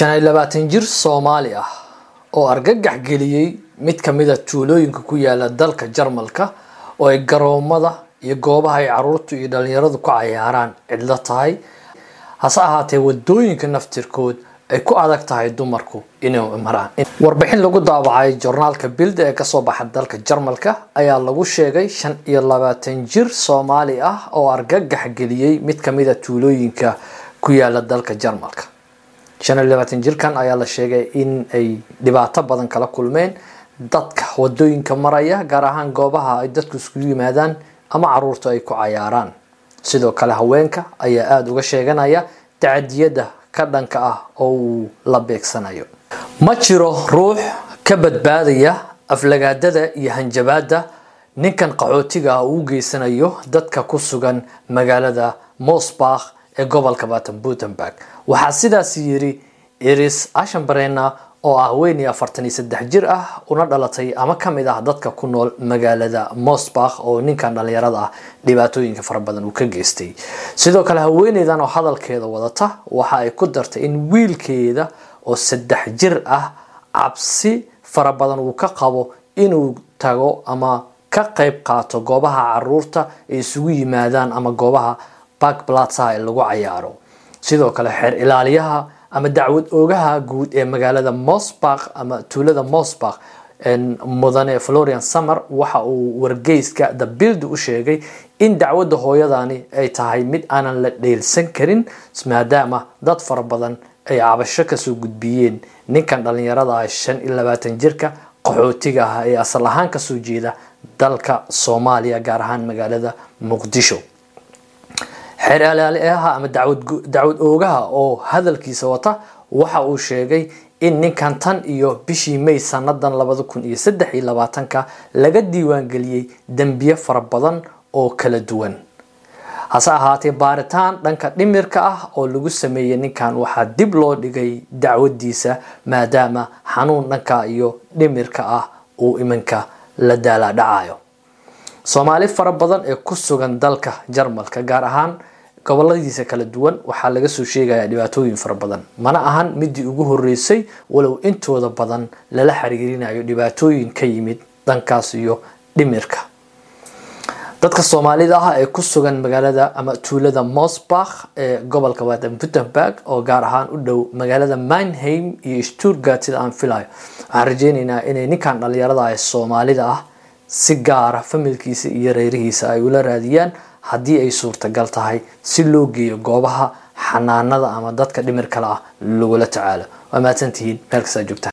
shan iyo labaatan jir soomaali ah oo argagax geliyey mid ka a tuulooyinka ku yaalla dalka jarmalka oo ay garoomada iyo goobaha ay caruurtu iyo dhalinyaradu ku cayaaraan cidlo tahay hase ahaatee waddooyinka naftirkood ay ku adag tahay dumarku inay maraan. Warbixin lagu daabacay jornaalka bilda ee ka soo baxa dalka jarmalka ayaa lagu sheegay shan iyo labaatan jir soomaali ah oo argagax geliyey mid ka mid a tuulooyinka ku yaalla dalka jarmalka shan jirkan ayaa la sheegay in ay dhibaato badan kala kulmeen. Dadka waddooyinka maraya gaar ahaan goobaha ay dadku iskugu yimaadaan ama caruurtu ay ku cayaaraan. Sidoo kale haweenka ayaa aada uga sheeganaya tacadiyada ka dhanka ah oo uu la beegsanayo. Ma jiro ruux ka badbaadaya aflagaadada iyo hanjabaada ninkan qaxootiga ah uu geysanayo dadka ku sugan magaalada mosbakh ee gobolka batenbutenburg waxaa sidaas yiri iris ashambarena oo ah haweeney afartan iyo saddex jir ah una dhalatay ama ka mid ah dadka ku nool magaalada mosbakh oo ninkan dhalinyarada ah dhibaatooyinka fara badan uu ka geystay. Sidoo kale haweeneydan oo hadalkeeda wadata waxa ay ku dartay in wiilkeeda oo saddex jir ah cabsi fara badan uu ka qabo inuu tago ama ka qeyb qaato goobaha carruurta ay isugu yimaadaan ama goobaha bakblatsaha ee lagu cayaaro. Sidoo kale xeer ilaaliyaha ama dacwad oogaha guud ee magaalada mosbakh ama tuulada mosbakh mudane florian summer waxa uu wargeyska the bild u sheegay in dacwadda hooyadani ay tahay mid aanan la dheelsan karin maadaama dad fara badan ay cabasho ka soo gudbiyeen. Ninkan dhalinyarada ah shan iyo labaatan jirka qaxootiga ah ee asal ahaan ka soo jeeda dalka soomaaliya gaar ahaan magaalada muqdisho xeer ama dacwad oogaha oo hadalkiisa wata waxa uu sheegay in ninkan tan iyo bishii may sanadan labada kun iyo saddex iyo labaatanka laga diiwaangeliyey dembiye fara badan oo kala duwan. Hase ahaatee baaritaan dhanka dhimirka ah oo lagu sameeyey ninkan waxaa dib loo dhigay dacwadiisa maadaama xanuun dhanka iyo dhimirka ah uu iminka la daalaadhacayo soomaali fara badan ee ku sugan dalka jarmalka gaar ahaan goboladiisa kala duwan waxaa laga soo sheegayaa dhibaatooyin fara badan. Mana ahan midii ugu horeysay walow intooda badan lala xiriirinayo dhibaatooyin ka yimid dhankaas iyo dhimirka. Dadka soomaalida ah ee ku sugan magaalada ama tuulada mosbakh ee gobolka baden-putenburg oo gaar ahaan u dhow magaalada manheim iyo sturgard sida aan filayo waxaan rajeyneynaa inay ninkan dhalinyarada ee soomaalida ah si gaara familkiisa iyo reerihiisa ay ula raadiyaan haddii ay suurtagal tahay si loo geeyo goobaha xanaanada ama dadka dhimir kale ah lagula tacaalo. Waa mahadsantihiin. Meel kastaa joogtaan